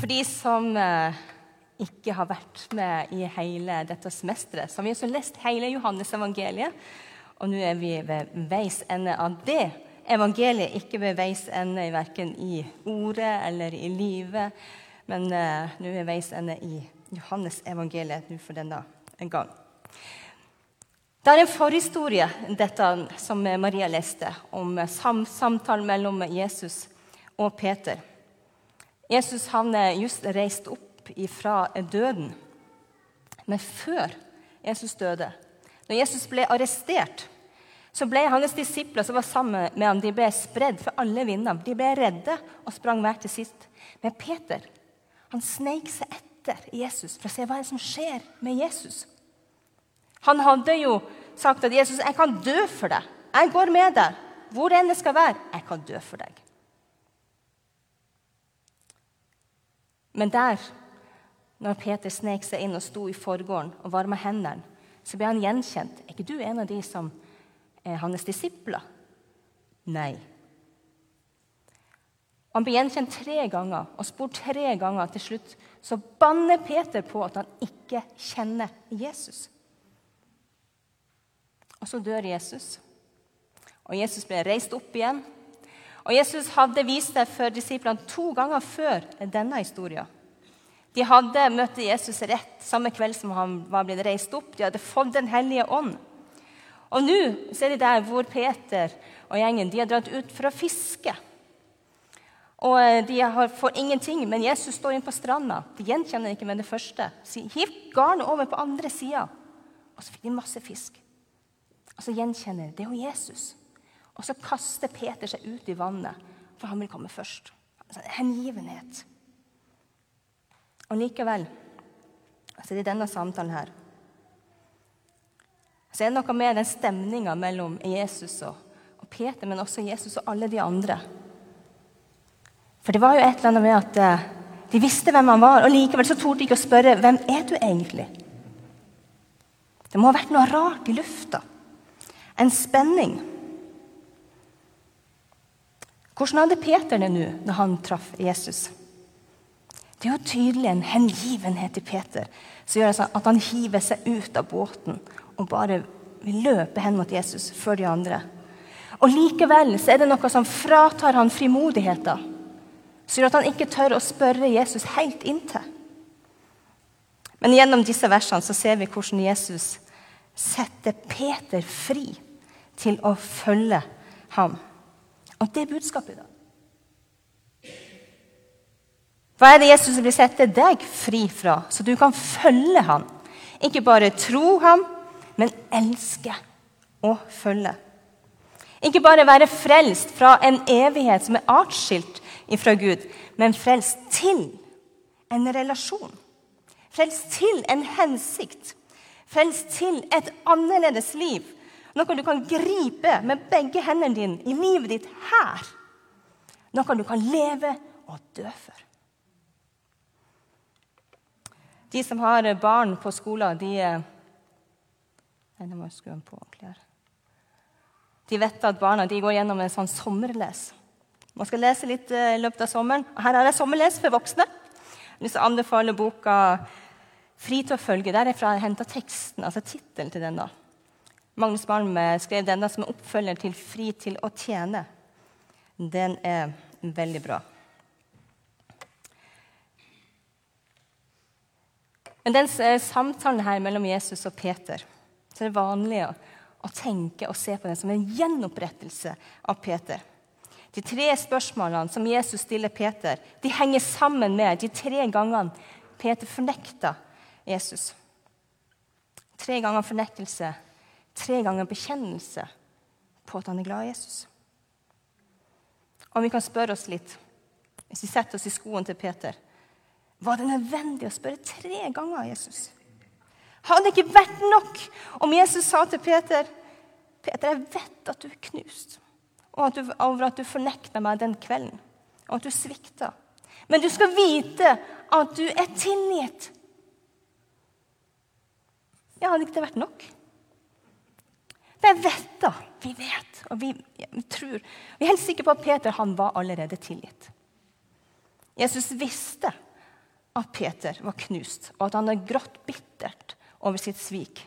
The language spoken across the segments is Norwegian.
For de som eh, ikke har vært med i hele dette semesteret, så har vi også lest hele Johannes evangeliet. Og nå er vi ved veis ende av det evangeliet, ikke ved veis ende verken i ordet eller i livet, men eh, nå er veis ende i Johannes evangeliet nå for denne gang. Det er en forhistorie dette som Maria leste, om sam samtalen mellom Jesus og Peter. Jesus han er just reist opp fra døden. Men før Jesus døde, når Jesus ble arrestert, så ble hans disipler som var sammen med ham, de ble spredd for alle vinder. De ble redde og sprang hver til sist. Men Peter han sneik seg etter Jesus for å se hva som skjer med Jesus. Han hadde jo sagt at Jesus, 'Jeg kan dø for deg. Jeg går med deg. Hvor enn det skal være. Jeg kan dø for deg.' Men der, når Peter snek seg inn og sto i forgården og varma hendene, så ble han gjenkjent. Er ikke du en av de som er hans disipler? Nei. Han ble gjenkjent tre ganger og spurt tre ganger. Til slutt så banner Peter på at han ikke kjenner Jesus. Og så dør Jesus. Og Jesus ble reist opp igjen. Og Jesus hadde vist seg for disiplene to ganger før denne historien. De hadde møtt Jesus rett samme kveld som han var blitt reist opp. De hadde fått Den hellige ånd. Og nå er de der hvor Peter og gjengen de har dratt ut for å fiske. Og eh, De får ingenting, men Jesus står inne på stranda. De gjenkjenner ikke med det første. Så hiv garnet over på andre sida. Og så fikk de masse fisk. Og så gjenkjenner de det er jo Jesus. Og så kaster Peter seg ut i vannet, for han vil komme først. Altså, hengivenhet. Og likevel altså i denne samtalen her så er det noe med den stemninga mellom Jesus og, og, Peter, men også Jesus og alle de andre. For det var jo et eller annet med at eh, de visste hvem han var, og likevel så torde de ikke å spørre hvem er du egentlig Det må ha vært noe rart i lufta. En spenning. Hvordan hadde Peter det nå når han traff Jesus? Det er jo tydelig en hengivenhet i Peter som gjør at han hiver seg ut av båten og bare vil løpe hen mot Jesus før de andre. Og Likevel så er det noe som fratar han frimodigheten, som gjør at han ikke tør å spørre Jesus helt inntil. Men gjennom disse versene så ser vi hvordan Jesus setter Peter fri til å følge ham. Og det er budskapet i dag. Hva er det Jesus vil sette deg fri fra, så du kan følge ham? Ikke bare tro ham, men elske og følge. Ikke bare være frelst fra en evighet som er atskilt fra Gud, men frelst til en relasjon. Frelst til en hensikt. Frelst til et annerledes liv. Noe du kan gripe med begge hendene dine i livet ditt her. Noe du kan leve og dø for. De som har barn på skolen, de Nei, nå må jeg skru på ordentlig De vet at barna de går gjennom en sånn sommerles. Man skal lese litt eh, i løpet av sommeren. Her er det sommerles for voksne. Jeg vil anbefale boka 'Fri til å følge'. Der er jeg henta teksten, altså tittelen til denne. Magnus Malm eh, skrev denne som en oppfølger til 'Fri til å tjene'. Den er veldig bra. Men den eh, samtalen her mellom Jesus og Peter så er det vanlig å, tenke og se på den som en gjenopprettelse av Peter. De tre spørsmålene som Jesus stiller Peter, de henger sammen med de tre gangene Peter fornekta Jesus. Tre ganger fornektelse, tre ganger bekjennelse på at han er glad i Jesus. Om vi kan spørre oss litt, hvis vi setter oss i skoene til Peter var det nødvendig å spørre tre ganger Jesus? Hadde det ikke vært nok om Jesus sa til Peter Peter, jeg vet at du er knust og at du, over at du fornekta meg den kvelden, og at du svikta. Men du skal vite at du er tilgitt. Ja, hadde ikke det vært nok? Jeg vet da, vi vet, og vi tror Vi er helt sikre på at Peter han var allerede tilgitt. Jesus visste at Peter var knust, og at han hadde grått bittert over sitt svik.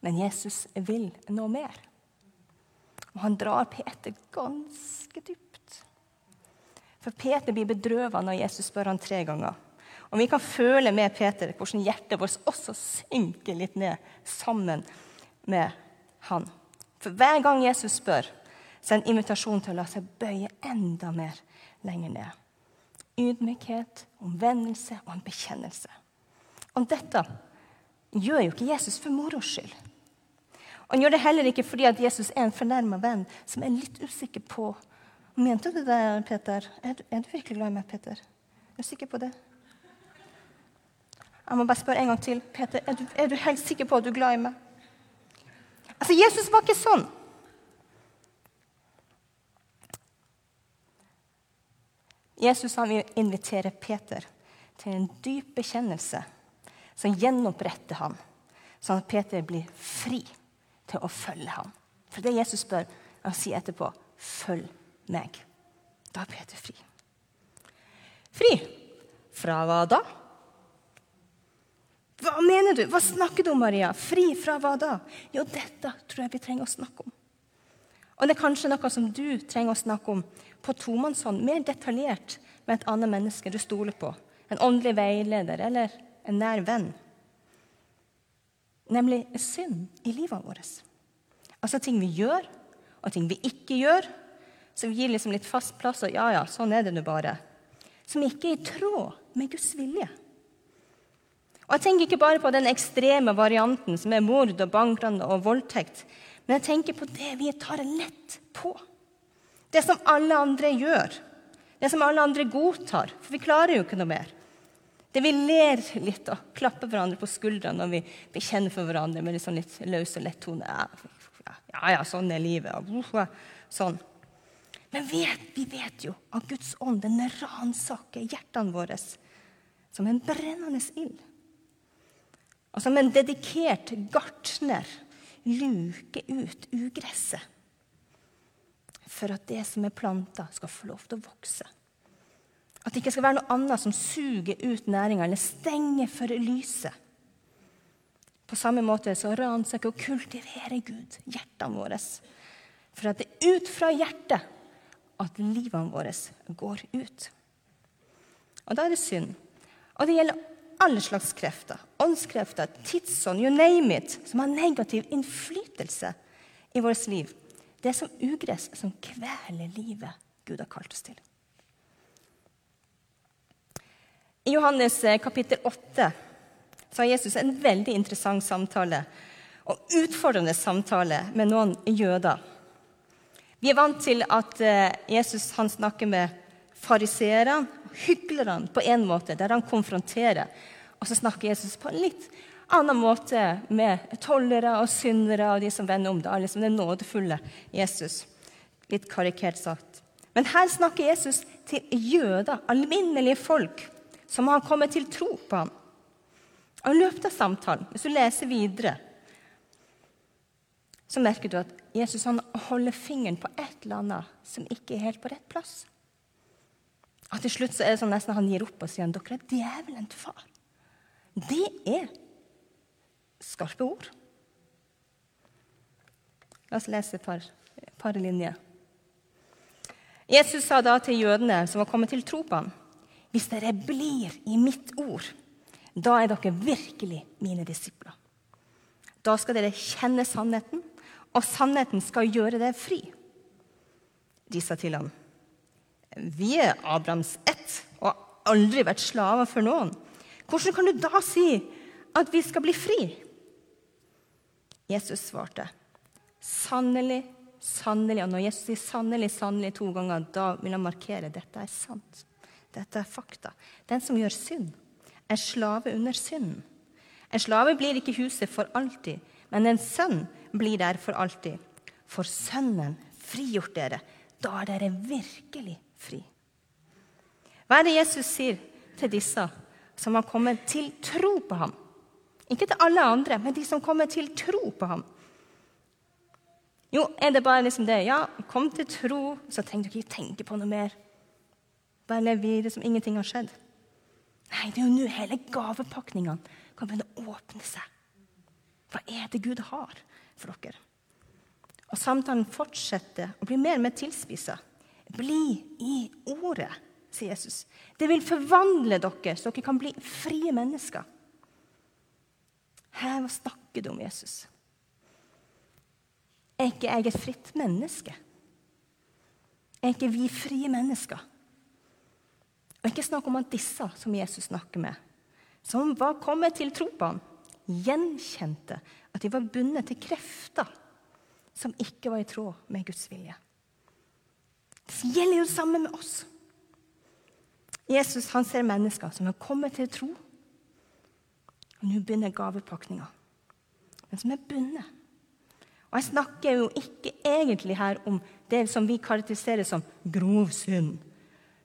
Men Jesus vil noe mer. Og han drar Peter ganske dypt. For Peter blir bedrøvet når Jesus spør han tre ganger. Og vi kan føle med Peter hvordan hjertet vårt også synker litt ned sammen med han. For hver gang Jesus spør, så er det en invitasjon til å la seg bøye enda mer lenger ned. Ydmykhet, omvendelse og en bekjennelse. Og dette gjør jo ikke Jesus for moro skyld. Han gjør det heller ikke fordi at Jesus er en fornærma venn som er litt usikker på Mente du det, Peter? Er du, er du virkelig glad i meg, Peter? Er du sikker på det? Jeg må bare spørre en gang til. Peter, er du, er du helt sikker på at du er glad i meg? Altså, Jesus var ikke sånn. Jesus han vil invitere Peter til en dyp bekjennelse som gjenoppretter ham, sånn at Peter blir fri til å følge ham. For det Jesus spør, han sier etterpå, 'Følg meg'. Da er Peter fri. Fri fra hva da? Hva mener du? Hva snakker du om, Maria? Fri fra hva da? Jo, dette tror jeg vi trenger å snakke om. Og det er kanskje noe som du trenger å snakke om på tomannshånd, mer detaljert med et annet menneske du stoler på. En åndelig veileder eller en nær venn. Nemlig synd i livet vårt. Altså ting vi gjør, og ting vi ikke gjør. Som gir liksom litt fast plass, og ja, ja, sånn er det nå bare. Som ikke er i tråd med Guds vilje. Og Jeg tenker ikke bare på den ekstreme varianten som er mord og bankran og voldtekt. Men jeg tenker på det vi tar lett på. Det som alle andre gjør. Det som alle andre godtar. For vi klarer jo ikke noe mer. Det vi ler litt og klapper hverandre på skuldrene når vi bekjenner for hverandre med liksom litt løs og lett tone. Ja, ja, sånn er livet. Sånn. Men vet, vi vet jo at Guds ånd den ransaker hjertene våre som en brennende ild. Og med en dedikert gartner luke ut ugresset for at det som er planta, skal få lov til å vokse. At det ikke skal være noe annet som suger ut næringa eller stenger for lyset. På samme måte så ransaker og kultiverer Gud hjertene våre. For at det er ut fra hjertet at livene våre går ut. Og da er det synd. Og det gjelder alle slags krefter. Åndskrefter, tidsånd, you name it, som har negativ innflytelse i vårt liv. Det er som ugress som kveler livet Gud har kalt oss til. I Johannes eh, kapittel 8 så har Jesus en veldig interessant samtale og utfordrende samtale med noen jøder. Vi er vant til at eh, Jesus snakker med fariseerne, hyklerne, på en måte, der han konfronterer. Og så snakker Jesus på en litt annen måte med tollere og syndere og de som vender om. Det er liksom den nådefulle Jesus. Litt karikert sagt. Men her snakker Jesus til jøder, alminnelige folk, som har kommet til tro på ham. Og I løpet av samtalen, hvis du leser videre, så merker du at Jesus han holder fingeren på et eller annet som ikke er helt på rett plass. Og Til slutt så er det sånn nesten han gir opp og sier dere er djevelen til far. Det er skarpe ord. La oss lese et par, par linjer. Jesus sa da til jødene som var kommet til tro på ham, hvis dere blir i mitt ord, da er dere virkelig mine disipler. Da skal dere kjenne sannheten, og sannheten skal gjøre dere fri. De sa til ham, vi er Abrahams ett og har aldri vært slaver for noen. Hvordan kan du da si at vi skal bli fri? Jesus svarte, sannelig, sannelig Og når Jesus sier sannelig, sannelig to ganger, da vil han markere dette er sant. Dette er fakta. Den som gjør synd, er slave under synden. En slave blir ikke huset for alltid, men en sønn blir der for alltid. For Sønnen frigjort dere. Da er dere virkelig fri. Hva er det Jesus sier til disse som har kommet til tro på ham? Ikke til alle andre, men de som kommer til tro på ham. Jo, er det bare liksom det? Ja, kom til tro, så trenger du ikke tenke på noe mer. Bare lev videre som ingenting har skjedd. Nei, det er jo nå hele gavepakningene kan begynne å åpne seg. Hva er det Gud har for dere? Og samtalen fortsetter å bli mer og mer tilspissa. Bli i ordet, sier Jesus. Det vil forvandle dere, så dere kan bli frie mennesker. Her, snakker du om, Jesus? Er ikke jeg et fritt menneske? Er ikke vi frie mennesker? Og ikke snakk om at disse som Jesus snakker med, som var kommet til tro på ham, gjenkjente at de var bundet til krefter som ikke var i tråd med Guds vilje. Det gjelder jo det samme med oss. Jesus han ser mennesker som har kommet til tro. Og nå begynner gavepakninga. Men som er bundet. Og jeg snakker jo ikke egentlig her om det som vi karakteriserer som grov synd.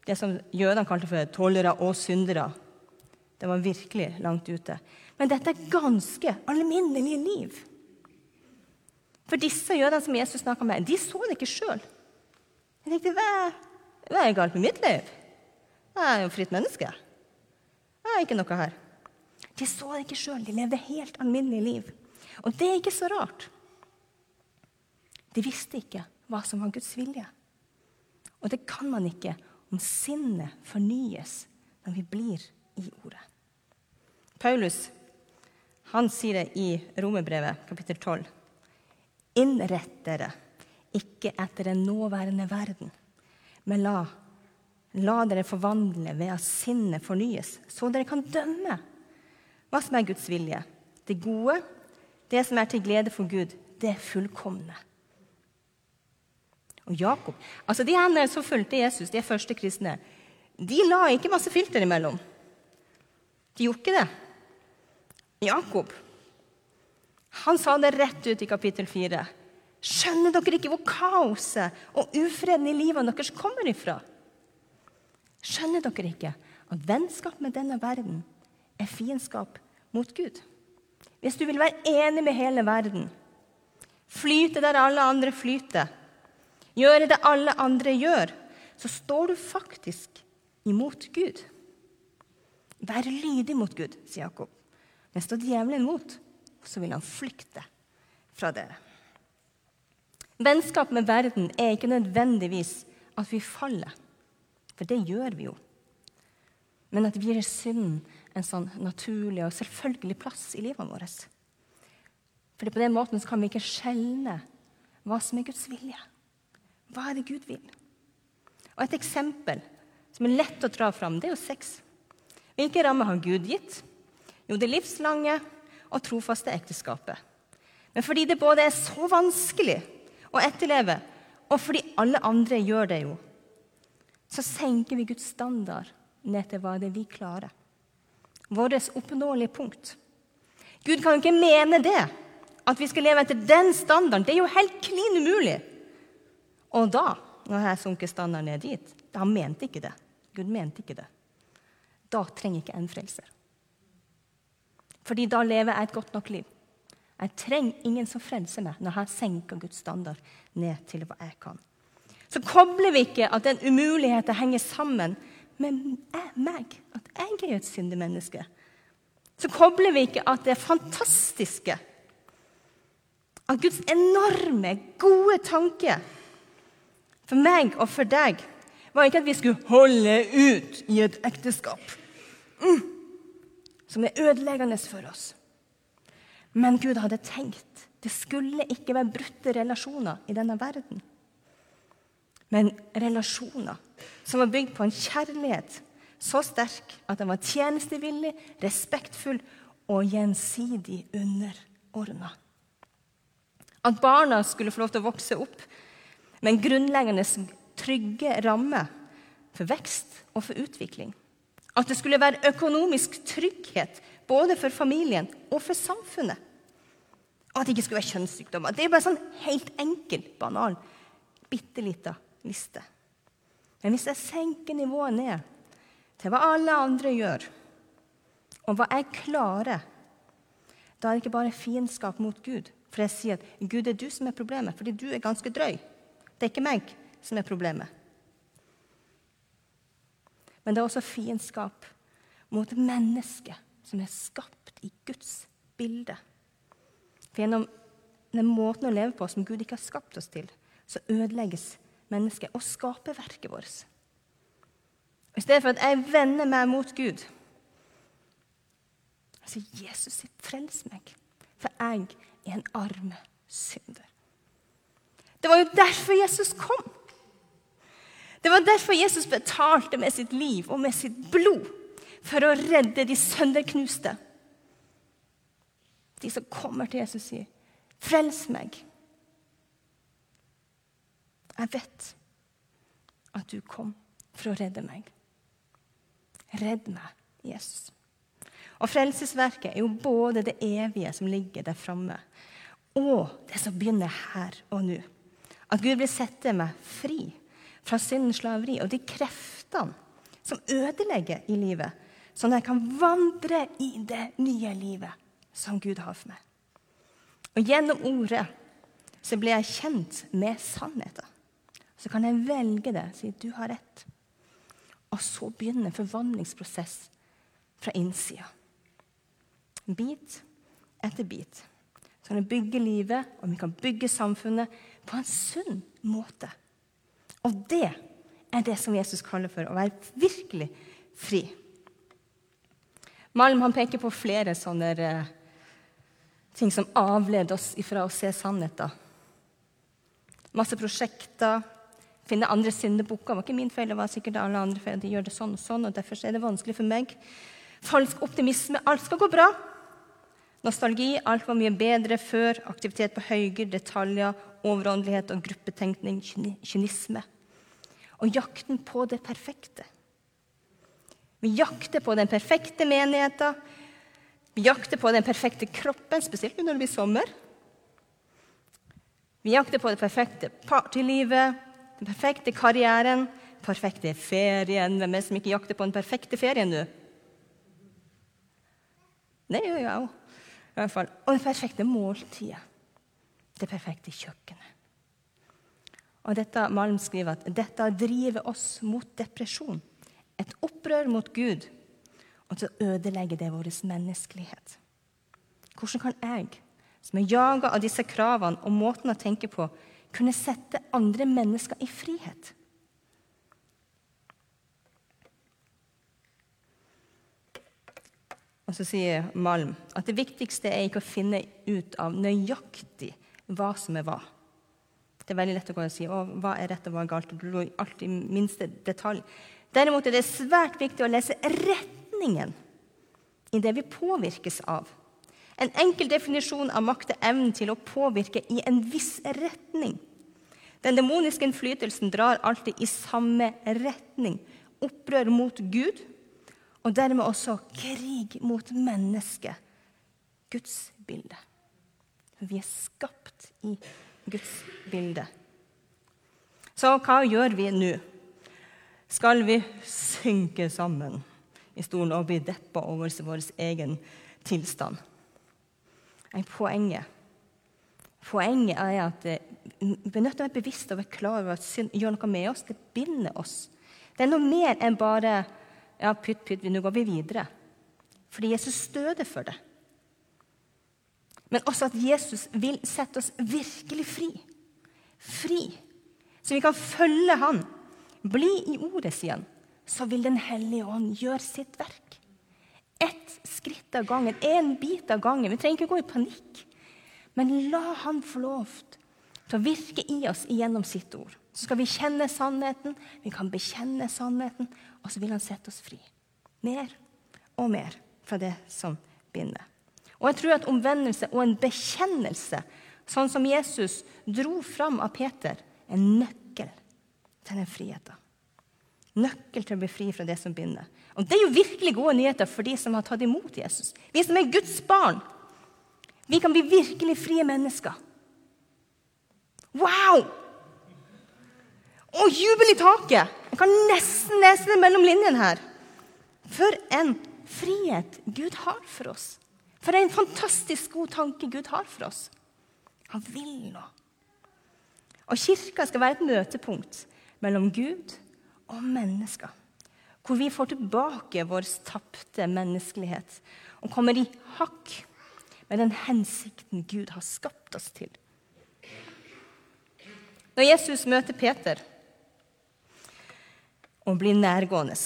Det som jødene kalte for tollere og syndere. Det var virkelig langt ute. Men dette er ganske alminnelige liv. For disse jødene som Jesus snakka med, de så det ikke sjøl. Jeg tenkte hva, hva er galt med mitt liv? Jeg er jo fritt menneske. Jeg er ikke noe her. De så det ikke sjøl. De levde helt alminnelige liv. Og det er ikke så rart. De visste ikke hva som var Guds vilje. Og det kan man ikke om sinnet fornyes når vi blir i ordet. Paulus han sier det i Romerbrevet kapittel 12. Innrett dere ikke etter den nåværende verden, men la, la dere forvandle ved at sinnet fornyes, så dere kan dømme hva som er Guds vilje. Det gode, det som er til glede for Gud, det er fullkomne. Og Jakob altså De her som fulgte Jesus, de første kristne, de la ikke masse filter imellom. De gjorde ikke det. Jakob han sa det rett ut i kapittel 4. Skjønner dere ikke hvor kaoset og ufreden i livet deres kommer ifra? Skjønner dere ikke at vennskap med denne verden er fiendskap mot Gud? Hvis du vil være enig med hele verden, flyte der alle andre flyter, gjøre det alle andre gjør, så står du faktisk imot Gud. Vær lydig mot Gud, sier Jakob. Men står djevelen imot, så vil han flykte fra dere. Vennskap med verden er ikke nødvendigvis at vi faller, for det gjør vi jo. Men at vi gir synden en sånn naturlig og selvfølgelig plass i livet vårt. For på den måten kan vi ikke skjelne hva som er Guds vilje. Hva er det Gud vil? Og Et eksempel som er lett å dra fram, det er jo sex. Hvilke rammer har Gud gitt? Jo, det livslange og trofaste ekteskapet. Men fordi det både er så vanskelig å etterleve, og fordi alle andre gjør det jo, så senker vi Guds standard ned til hva det vi klarer. Vårt oppnåelige punkt. Gud kan jo ikke mene det, at vi skal leve etter den standarden. Det er jo helt klin umulig. Og da, når jeg sunket standarden ned dit, da mente ikke det. Gud mente ikke det. Da trenger jeg ikke en frelser. Fordi da lever jeg et godt nok liv. Jeg trenger ingen som frelser meg når jeg senker Guds standard ned til hva jeg kan. Så kobler vi ikke at den umuligheten henger sammen med meg, at jeg er et syndig menneske. Så kobler vi ikke at det fantastiske, at Guds enorme, gode tanke for meg og for deg var ikke at vi skulle holde ut i et ekteskap mm, som er ødeleggende for oss. Men Gud hadde tenkt det skulle ikke være brutte relasjoner i denne verden. Men relasjoner som var bygd på en kjærlighet så sterk at den var tjenestevillig, respektfull og gjensidig underordna. At barna skulle få lov til å vokse opp med en grunnleggende trygge ramme for vekst og for utvikling. At det skulle være økonomisk trygghet både for familien og for samfunnet. At det ikke skulle være kjønnssykdommer. Det er bare sånn helt enkel, banal, bitte lita liste. Men hvis jeg senker nivået ned til hva alle andre gjør, og hva jeg klarer, da er det ikke bare fiendskap mot Gud. For jeg sier at Gud er du som er problemet, fordi du er ganske drøy. Det er ikke meg som er problemet. Men det er også fiendskap mot mennesket som er skapt i Guds bilde. For gjennom den måten å leve på som Gud ikke har skapt oss til, så ødelegges mennesket og skaperverket vårt. I stedet for at jeg vender meg mot Gud, så Jesus, frels meg, for jeg er en arme synder. Det var jo derfor Jesus kom. Det var derfor Jesus betalte med sitt liv og med sitt blod for å redde de sønderknuste. De som kommer til Jesus, sier, 'Frels meg'. Jeg vet at du kom for å redde meg. Redd meg, Jesus. Og Frelsesverket er jo både det evige som ligger der framme, og det som begynner her og nå. At Gud vil sette meg fri fra syndens slaveri og de kreftene som ødelegger i livet, sånn at jeg kan vandre i det nye livet som Gud har for meg. Og gjennom ordet så blir jeg kjent med sannheten. Så kan jeg velge det, si du har rett. Og så begynner forvandlingsprosess fra innsida. Bit etter bit. Så kan vi bygge livet, og vi kan bygge samfunnet på en sunn måte. Og det er det som Jesus kaller for å være virkelig fri. Malm han peker på flere sånne uh, ting som avleder oss ifra å se sannheten. Masse prosjekter. Finne andre syndebukker. Det var ikke min feil, det var sikkert alle andre feil. De gjør det sånn og sånn, og derfor er det vanskelig for meg. Falsk optimisme. Alt skal gå bra. Nostalgi. Alt var mye bedre før. Aktivitet på høyger, detaljer, overåndelighet og gruppetenkning. Kynisme. Og jakten på det perfekte. Vi jakter på den perfekte menigheten. Vi jakter på den perfekte kroppen, spesielt når det blir sommer. Vi jakter på det perfekte partylivet, den perfekte karrieren, den perfekte ferien. Hvem er det som ikke jakter på den perfekte ferien nå? Det gjør jeg òg. Og det perfekte måltidet. Det perfekte kjøkkenet. Og dette, Malm skriver at dette driver oss mot depresjon, et opprør mot Gud, og til å ødelegge det vår menneskelighet. Hvordan kan jeg, som er jaga av disse kravene og måten å tenke på, kunne sette andre mennesker i frihet? Og så sier Malm at det viktigste er ikke å finne ut av nøyaktig hva som er hva. Det er veldig lett å gå og si hva er rett og hva er galt. Alt i minste detalj. Derimot er det svært viktig å lese retningen i det vi påvirkes av. En enkel definisjon av makt er evnen til å påvirke i en viss retning. Den demoniske innflytelsen drar alltid i samme retning. Opprør mot Gud og dermed også krig mot mennesket. Guds bilde. Vi er skapt i Guds bilde. Så hva gjør vi nå? Skal vi synke sammen i stolen og bli deppa over vår egen tilstand? Poenget, poenget er at eh, vi er nødt til å være bevisst og være klar over at synd gjør noe med oss. Det binder oss. Det er noe mer enn bare ja, pytt, pytt, nå går vi videre. Fordi Jesus døde for det. Men også at Jesus vil sette oss virkelig fri. Fri. Så vi kan følge Han. Bli i ordet, sier han. Så vil Den hellige ånd gjøre sitt verk. Ett skritt av gangen, én bit av gangen. Vi trenger ikke gå i panikk. Men la Han få lov til å virke i oss gjennom sitt ord. Så skal vi kjenne sannheten, vi kan bekjenne sannheten, og så vil han sette oss fri. Mer og mer fra det som binder. Og jeg tror at omvendelse og en bekjennelse, sånn som Jesus dro fram av Peter, er nøkkel til den friheten. Nøkkel til å bli fri fra det som binder. Og Det er jo virkelig gode nyheter for de som har tatt imot Jesus. Vi som er Guds barn. Vi kan bli virkelig frie mennesker. Wow! Og jubel i taket! Jeg kan nesten lese det mellom linjene her. For en frihet Gud har for oss. For en fantastisk god tanke Gud har for oss. Han vil noe. Og Kirka skal være et møtepunkt mellom Gud og mennesker. Hvor vi får tilbake vår tapte menneskelighet og kommer i hakk med den hensikten Gud har skapt oss til. Når Jesus møter Peter og blir nærgående,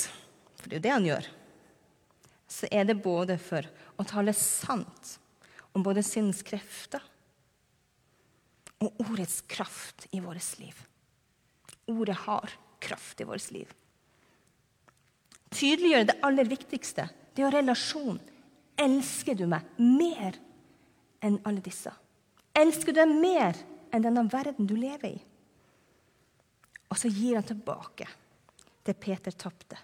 for det er jo det han gjør, så er det både for å tale sant om både sinns krefter og ordets kraft i vårt liv. Ordet har kraft i vårt liv. Tydeliggjøre det aller viktigste. Det er relasjon. Elsker du meg mer enn alle disse? Elsker du deg mer enn denne verden du lever i? Og så gir han tilbake det Peter tapte.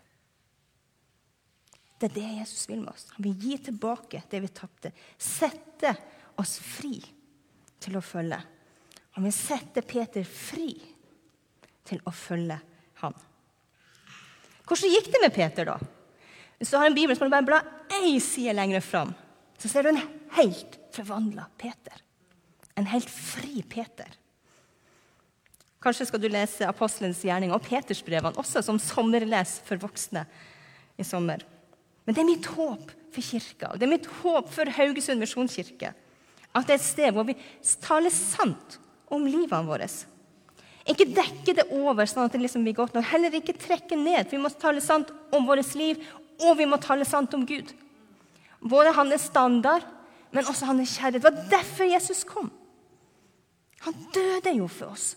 Det er det Jesus vil med oss. Han vil gi tilbake det vi tapte. Sette oss fri til å følge. Han vil sette Peter fri til å følge han. Hvordan gikk det med Peter, da? Hvis du har en bibel, så må du bare bla ei side lenger fram. Så ser du en helt forvandla Peter. En helt fri Peter. Kanskje skal du lese apostelens gjerning og Petersbrevene også som sommerles for voksne i sommer. Men det er mitt håp for kirka, og det er mitt håp for Haugesund misjonskirke. At det er et sted hvor vi taler sant om livene våre. Ikke dekke det over sånn at det liksom blir godt nok. Heller ikke trekke ned. Vi må tale sant om vårt liv, og vi må tale sant om Gud. Både hans standard, men også hans kjærlighet. Det var derfor Jesus kom. Han døde jo for oss.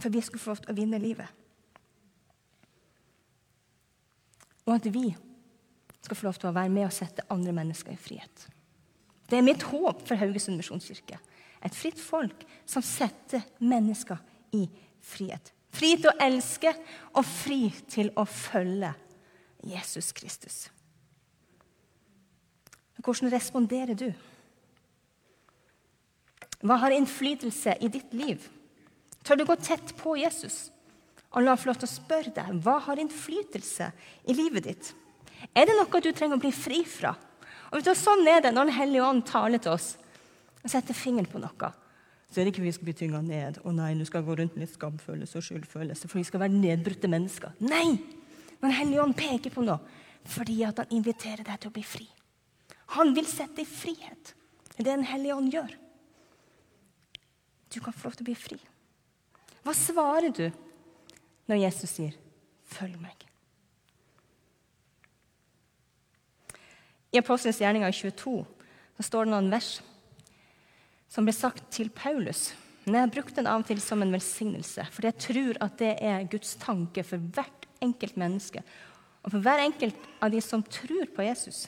For vi skulle få lov til å vinne livet. Og at vi skal få lov til å være med og sette andre mennesker i frihet. Det er mitt håp for Haugesund misjonskirke. Et fritt folk som setter mennesker i frihet. Fri til å elske og fri til å følge Jesus Kristus. Hvordan responderer du? Hva har innflytelse i ditt liv? Tør du gå tett på Jesus? Og la meg få lov til å spørre deg hva har innflytelse i livet ditt. Er det noe du trenger å bli fri fra? Og vet du, Sånn er det når Den hellige ånd taler til oss og setter fingeren på noe. Så er det ikke vi skal bli tynga ned. Å nei, du skal gå rundt med litt skamfølelse og skyldfølelse, for vi skal være nedbrutte mennesker. Nei! Når Den hellige ånd peker på noe fordi at han inviterer deg til å bli fri. Han vil sette deg i frihet. Det er det Den hellige ånd gjør. Du kan få lov til å bli fri. Hva svarer du når Jesus sier 'følg meg'? I Apostelens gjerninger 22 så står det noen vers som ble sagt til Paulus. Men jeg har brukt den av og til som en velsignelse, for jeg tror at det er Guds tanke for hvert enkelt menneske. Og for hver enkelt av de som tror på Jesus,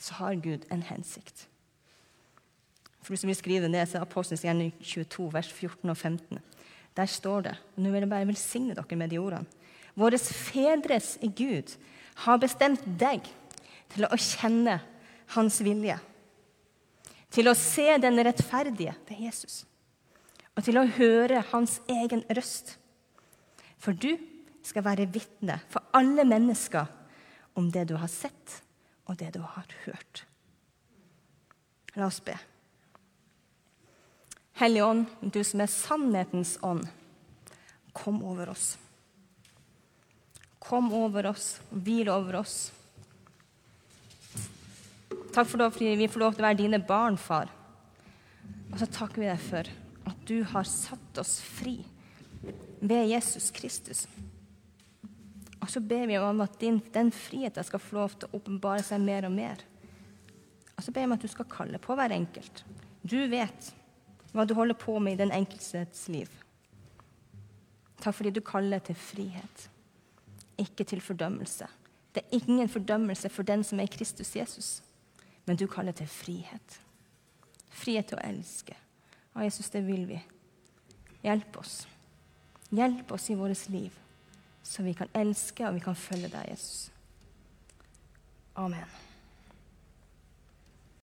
så har Gud en hensikt. For du som vil skrive ned, så er Apostelens gjerning 22, vers 14 og 15. Der står det og Nå vil jeg bare velsigne dere med de ordene. Våre fedres Gud har bestemt deg til å kjenne Hans vilje. Til å se den rettferdige, det er Jesus. Og til å høre Hans egen røst. For du skal være vitne for alle mennesker om det du har sett, og det du har hørt. La oss be. Hellige Ånd, du som er sannhetens ånd, kom over oss. Kom over oss, hvil over oss. Takk for at vi får lov til å være dine barn, far. Og så takker vi deg for at du har satt oss fri ved Jesus Kristus. Og så ber vi om at din, den friheten skal få lov til å åpenbare seg mer og mer. Og så ber vi om at du skal kalle på hver enkelt. Du vet hva du holder på med i den enkeltes liv. Takk fordi du kaller til frihet, ikke til fordømmelse. Det er ingen fordømmelse for den som er Kristus Jesus, men du kaller til frihet. Frihet til å elske. Og Jesus, det vil vi. Hjelp oss. Hjelp oss i vårt liv, så vi kan elske og vi kan følge deg, Jesus. Amen.